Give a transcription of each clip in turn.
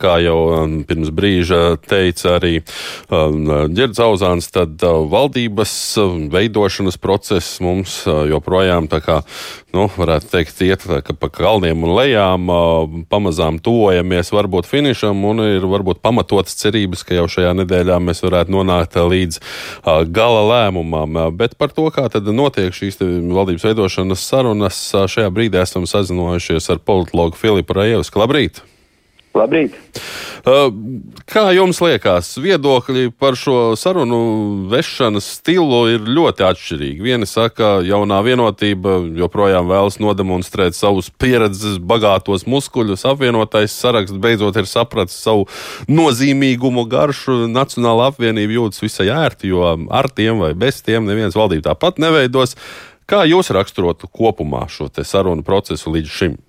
Kā jau um, pirms brīža teica arī um, Girds Auzāns, tad uh, valdības um, veidošanas process mums uh, joprojām tā kā, nu, varētu teikt, iet pa kalniem un lejām, uh, pamazām tuvojamies varbūt finišam un ir varbūt pamatotas cerības, ka jau šajā nedēļā mēs varētu nonākt līdz gala lēmumam. Bet par to, kā tad notiek šīs valdības veidošanas sarunas, šajā brīdī esam sazinojušies ar politologu Filipu Rajevsku. Labrīt! Labrīt! Uh, kā jums liekas, viedokļi par šo sarunu vešanas stilu ir ļoti atšķirīgi. Vieni saka, ka jaunā vienotība joprojām vēlas nodemonstrēt savus pieredzes bagātos muskuļus. Apvienotais saraksts beidzot ir sapratis savu nozīmīgumu garšu. Nacionāla apvienība jūtas visai ērti, jo ar tiem vai bez tiem neviens valdība tāpat neveidos. Kā jūs raksturotu kopumā šo sarunu procesu līdz šim?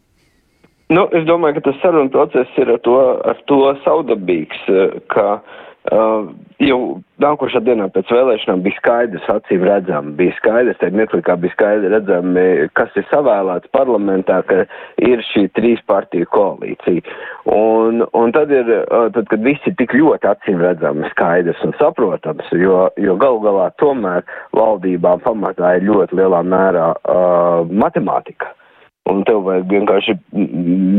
Nu, es domāju, ka tas saruna process ir ar to, ar to saudabīgs, eh, ka uh, jau nākošā dienā pēc vēlēšanām bija skaidrs, acīm redzam, bija skaidrs, tajā mirklī, kā bija skaidrs redzam, kas ir savēlēts parlamentā, ka ir šī trīs partiju koalīcija. Un, un tad ir, uh, tad, kad viss ir tik ļoti acīm redzami, skaidrs un saprotams, jo, jo galu galā tomēr valdībām pamatā ir ļoti lielā mērā uh, matemātika. Un tev vajag vienkārši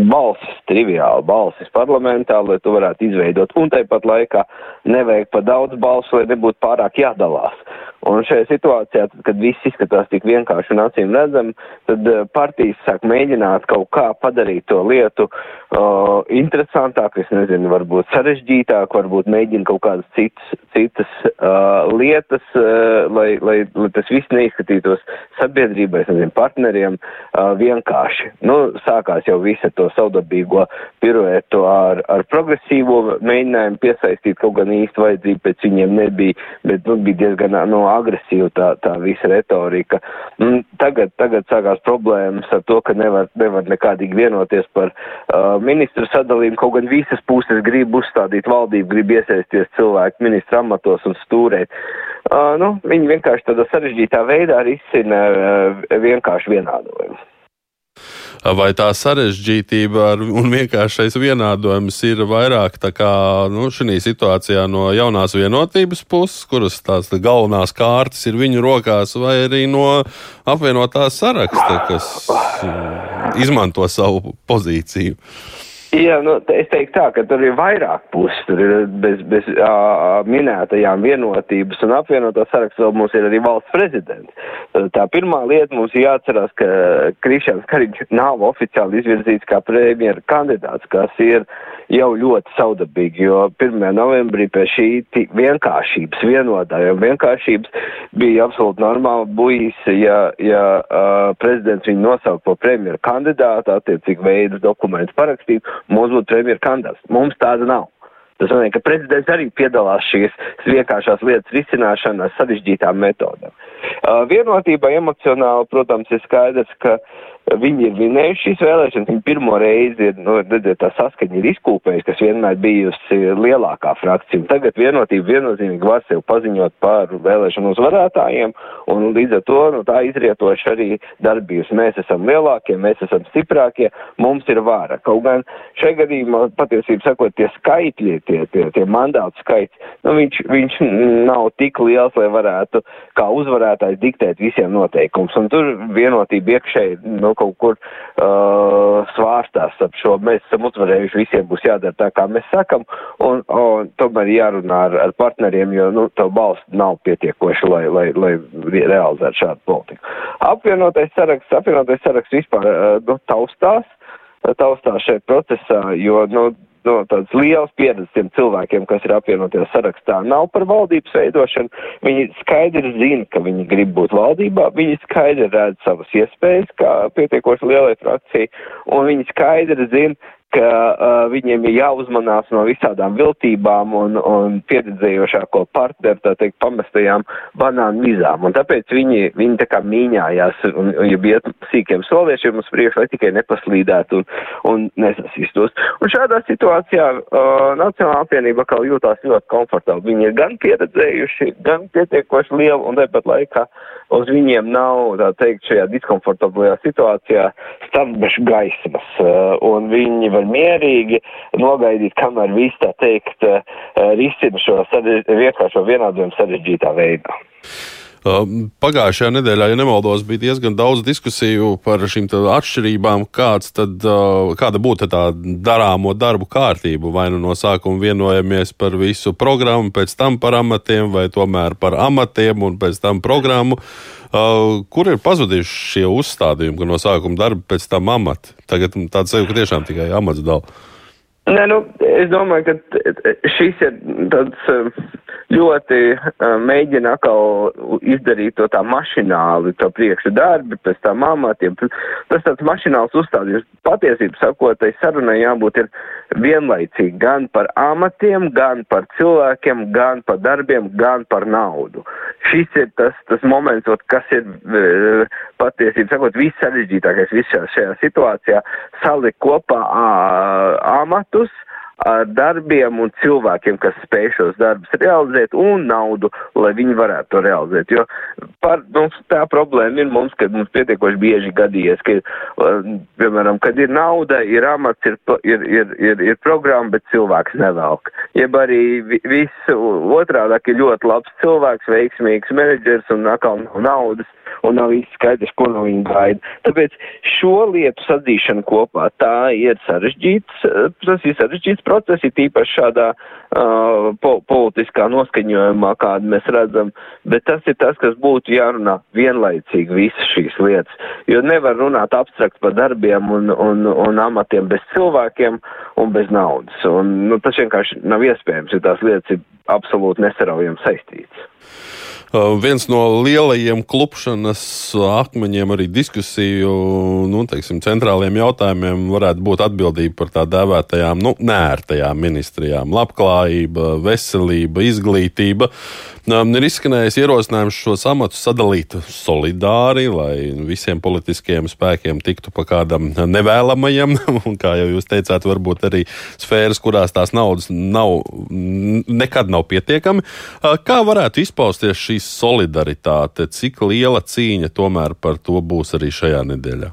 balsis, triviāli balsis parlamentā, lai tu varētu izveidot. Un tāpat laikā nevajag pa daudz balsu, lai nebūtu pārāk jādalās. Un šajā situācijā, tad, kad viss izskatās tik vienkārši un acīm redzam, tad uh, partijas sāk mēģināt kaut kā padarīt to lietu uh, interesantāku, es nezinu, varbūt sarežģītāku, varbūt mēģina kaut kādas citas, citas uh, lietas, uh, lai, lai, lai tas viss neizskatītos sabiedrībai, nezinu, partneriem uh, vienkārši. Nu, sākās jau visa to saudabīgo piruetu ar, ar progresīvo mēģinājumu piesaistīt kaut gan īsti vajadzību pēc viņiem nebija, bet nu, bija diezgan no agresīva tā, tā visa retorika. Mm, tagad, tagad sākās problēmas ar to, ka nevar, nevar nekādīgi vienoties par uh, ministru sadalījumu, kaut gan visas puses grib uzstādīt valdību, grib iesaisties cilvēku ministru amatos un stūrēt. Uh, nu, viņi vienkārši tādā sarežģītā veidā risina uh, vienkārši vienādojumu vai tā sarežģītība un vienkāršais vienādojums ir vairāk kā nu, šī situācijā no jaunās vienotības puses, kuras tās galvenās kārtas ir viņu rokās, vai arī no apvienotā saraksta, kas mm, izmanto savu pozīciju. Jā, nu, es teiktu tā, ka tur ir vairāk puses. Tur ir bez, bez uh, minētajām vienotības un apvienotā sarakstā mums ir arī valsts prezidents. Tā pirmā lieta mums ir jāatcerās, ka Krišāns Kariņš nav oficiāli izvirzīts kā premjera kandidāts, kas ir jau ļoti saudabīgi, jo 1. novembrī pie šī vienkāršības, vienotājiem vienkāršības bija absolūti normāli bujis, ja, ja uh, prezidents viņu nosaukt par premjera kandidātu, attiecīgi veidu dokumentus parakstītu mums būtu premjera kandidāts. Mums tāda nav. Tas nozīmē, ka prezidents arī piedalās šīs vienkāršās lietas risināšanā sarežģītām metodēm. Uh, vienotība emocionāli, protams, ir skaidrs, ka Viņi ir vinējuši šīs vēlēšanas, viņi pirmo reizi ir, nu, redziet, tā saskaņa ir izkūpējusi, kas vienmēr bijusi lielākā frakcija. Un tagad vienotība viennozīmīgi var sev paziņot par vēlēšanu uzvarētājiem, un līdz ar to nu, tā izrietoši arī darbības. Mēs esam lielākie, mēs esam stiprākie, mums ir vāra. Kaut gan šai gadījumā patiesībā sakot, tie skaitļi, tie, tie, tie mandātu skaits, nu, viņš, viņš nav tik liels, lai varētu kā uzvarētājs diktēt visiem noteikums. Un tur vienotība iekšēji, nu, kaut kur uh, svārstās ap šo. Mēs esam uzvarējuši, visiem būs jādara tā, kā mēs sakam, un, un tomēr jārunā ar, ar partneriem, jo, nu, to balsts nav pietiekoši, lai, lai, lai realizētu šādu politiku. Apvienotais saraksts, apvienotais saraksts vispār, uh, nu, taustās, taustās šajā procesā, jo, nu, no tādas lielas pieredzes tiem cilvēkiem, kas ir apvienoties sarakstā, nav par valdības veidošanu. Viņi skaidri zina, ka viņi grib būt valdībā, viņi skaidri redz savas iespējas, kā pietiekoši lielai frakcijai, un viņi skaidri zina, ka uh, viņiem ir jāuzmanās no visādām viltībām un, un pieredzējošāko partneru, tā teikt, pamestajām banānu mizām. Un tāpēc viņi, viņi tā kā mīņājās un, un ja bija sīkiem soliešiem uz priekšu, lai tikai nepaslīdētu un, un nesasistos. Un šādā situācijā uh, Nacionāla apvienība kā jūtās ļoti komfortabli. Viņi ir gan pieredzējuši, gan pietiekoši lieli un tāpat laikā uz viņiem nav, tā teikt, šajā diskomfortablajā situācijā stabbešu gaismas. Uh, un viņi var mierīgi nogaidīt, kamēr viss tā teikt risina šo vienkāršo vienādojumu sarežģītā veidā. Pagājušajā nedēļā, ja nemaldos, bija diezgan daudz diskusiju par šīm atšķirībām, tad, kāda būtu tā darāmo darbu kārtība. Vai nu no sākuma vienojamies par visu programmu, pēc tam par amatiem, vai tomēr par amatiem un pēc tam programmu. Kur ir pazudījuši šie uzstādījumi, ka no sākuma darba, pēc tam amati? Tagad tāds sev, ka tiešām tikai amats dala. Nē, nu, es domāju, ka šis ir tāds ļoti uh, mēģina atkal izdarīt to tā mašināli, to priekšu darbi, pēc tam amatiem. Tas tāds mašināls uzstādījums. Patiesību sakot, tai sarunai jābūt ir vienlaicīgi gan par amatiem, gan par cilvēkiem, gan par darbiem, gan par naudu. Šis ir tas, tas moments, ot, kas ir uh, patiesību sakot viss sarežģītākais visā šajā situācijā - salikt kopā uh, amatus, darbiem un cilvēkiem, kas spēj šos darbus realizēt, un naudu, lai viņi varētu to realizēt. Jo par, mums tā problēma ir mums, kad mums pietiekoši bieži gadījies, ka, piemēram, kad ir nauda, ir amats, ir, ir, ir, ir, ir programma, bet cilvēks nevelk. Jeb arī viss otrādāk ir ļoti labs cilvēks, veiksmīgs menedžers un atkal nav naudas un nav īsti skaidrs, ko no viņa gaida. Tāpēc šo lietu sadzīšana kopā tā ir sarežģīts, tas ir sarežģīts process, ir tīpaši šādā uh, po politiskā noskaņojumā, kādu mēs redzam, bet tas ir tas, kas būtu jārunā vienlaicīgi visas šīs lietas, jo nevar runāt abstrakt par darbiem un, un, un amatiem bez cilvēkiem un bez naudas. Un, nu, tas vienkārši nav iespējams, jo tās lietas ir absolūti nesaraujami saistītas. Uh, viens no lielajiem klupšanas akmeņiem, arī diskusiju nu, teiksim, centrāliem jautājumiem varētu būt atbildība par tā dēvētajām nu, nērtajām ministrijām - labklājība, veselība, izglītība. Ir izskanējis ierosinājums šos amatus sadalīt solidāri, lai visiem politiskajiem spēkiem tiktu pa kādam nevēlamajam, un, kā jau jūs teicāt, varbūt arī sfēras, kurās tās naudas nav, nekad nav pietiekami. Uh, kā varētu izpausties šī šī solidaritāte, cik liela cīņa tomēr par to būs arī šajā nedēļā?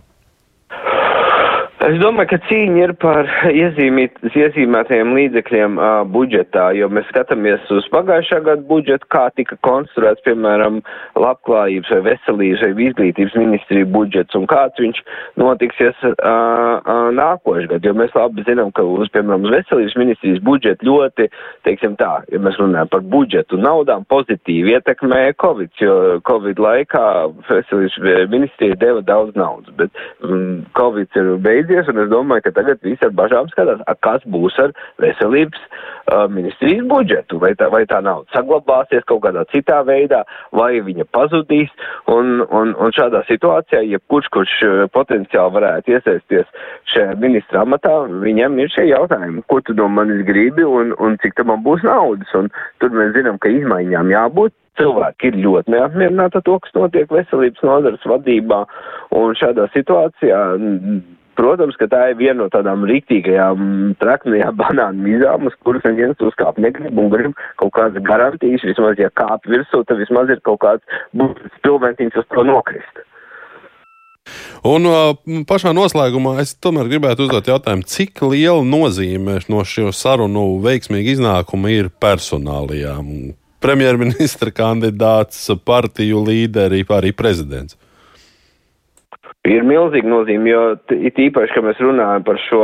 Es domāju, ka cīņa ir par iezīmīt, iezīmētajiem līdzekļiem uh, budžetā, jo mēs skatāmies uz pagājušā gada budžetu, kā tika konstruēts, piemēram, labklājības vai veselības vai izglītības ministrija budžets un kāds viņš notiksies uh, uh, nākošais gadu, jo mēs labi zinām, ka uz, piemēram, uz veselības ministrijas budžetu ļoti, teiksim tā, ja mēs runājam par budžetu naudām, pozitīvi ietekmē Covid, jo Covid laikā veselības ministrija deva daudz naudas, bet um, Covid ir beidzies beigties, un es domāju, ka tagad visi ar bažām skatās, kas būs ar veselības uh, ministrijas budžetu, vai tā, vai tā nauda saglabāsies kaut kādā citā veidā, vai viņa pazudīs, un, un, un šādā situācijā, ja kurš, kurš potenciāli varētu iesaisties šajā ministra amatā, viņam ir šie jautājumi, ko tu no manis gribi un, un cik tam man būs naudas, un tur mēs zinām, ka izmaiņām jābūt, cilvēki ir ļoti neapmierināti ar to, kas notiek veselības nodaras vadībā, un šādā situācijā Protams, ka tā ir viena no tādām rīktīgajām traknajām banānu mizām, uz kuras neviens uzkāpt negrib un grib kaut kādas garantijas, vismaz, ja kāp virsū, tad vismaz ir kaut kāds pilventiņš uz to nokrist. Un pašā noslēgumā es tomēr gribētu uzdot jautājumu, cik liela nozīme no šo sarunu veiksmīga iznākuma ir personālijām? Premjerministra kandidāts, partiju līderi, arī prezidents ir milzīga nozīme, jo it īpaši, ka mēs runājam par šo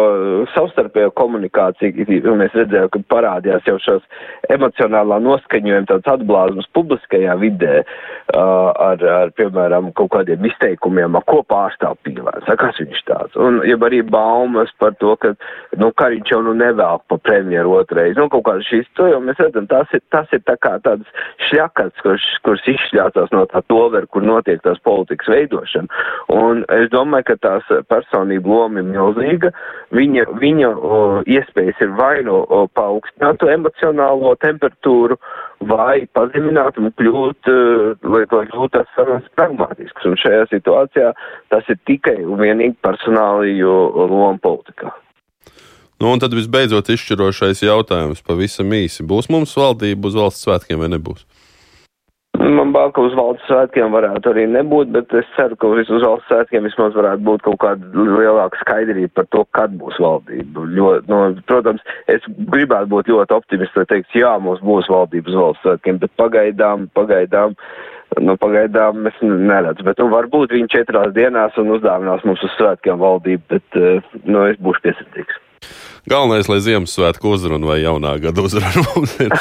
savstarpējo komunikāciju, mēs redzējām, ka parādījās jau šos emocionālā noskaņojuma tāds atblāzums publiskajā vidē uh, ar, ar, piemēram, kaut kādiem izteikumiem, ko pārstāv pīlēns, kas viņš tāds. Un, ja arī baumas par to, ka, nu, Kariņš jau nu nevēl pa premjeru otrais, nu, kaut kādas šīs, to jau mēs redzam, tas ir, tas ir tā kā tāds šļakats, kurš, kurš izšļācās no tā tover, kur notiek tās politikas veidošana. Un es domāju, ka tās personība loma ir milzīga. Viņa, viņa o, iespējas ir vai nu no paaugstināt emocionālo temperatūru, vai pazemināt un kļūt, lai to kļūtu tas sarunas pragmatisks. Un šajā situācijā tas ir tikai un vienīgi personāliju loma politikā. Nu, un tad visbeidzot izšķirošais jautājums pavisam īsi. Būs mums valdība uz valsts svētkiem vai nebūs? Man bail, ka uz valsts svētkiem varētu arī nebūt, bet es ceru, ka uz valsts svētkiem vismaz varētu būt kaut kāda lielāka skaidrība par to, kad būs valdība. Ļo, no, protams, es gribētu būt ļoti optimists, lai teikt, jā, mums būs valdība uz valsts svētkiem, bet pagaidām, pagaidām. Nu, pagaidām es neredzu, bet nu, varbūt viņi četrās dienās un uzdāvinās mums uz svētkiem valdību, bet eh, nu, es būšu piesardzīgs. Galvenais, lai Ziemassvētku uzruna vai jaunā gada uzruna mums ir.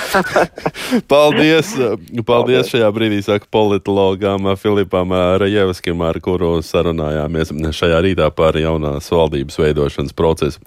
paldies! Paldies šajā brīdī, saka politologam Filipam Rajevskim, ar kuru sarunājāmies šajā rītā par jaunās valdības veidošanas procesu.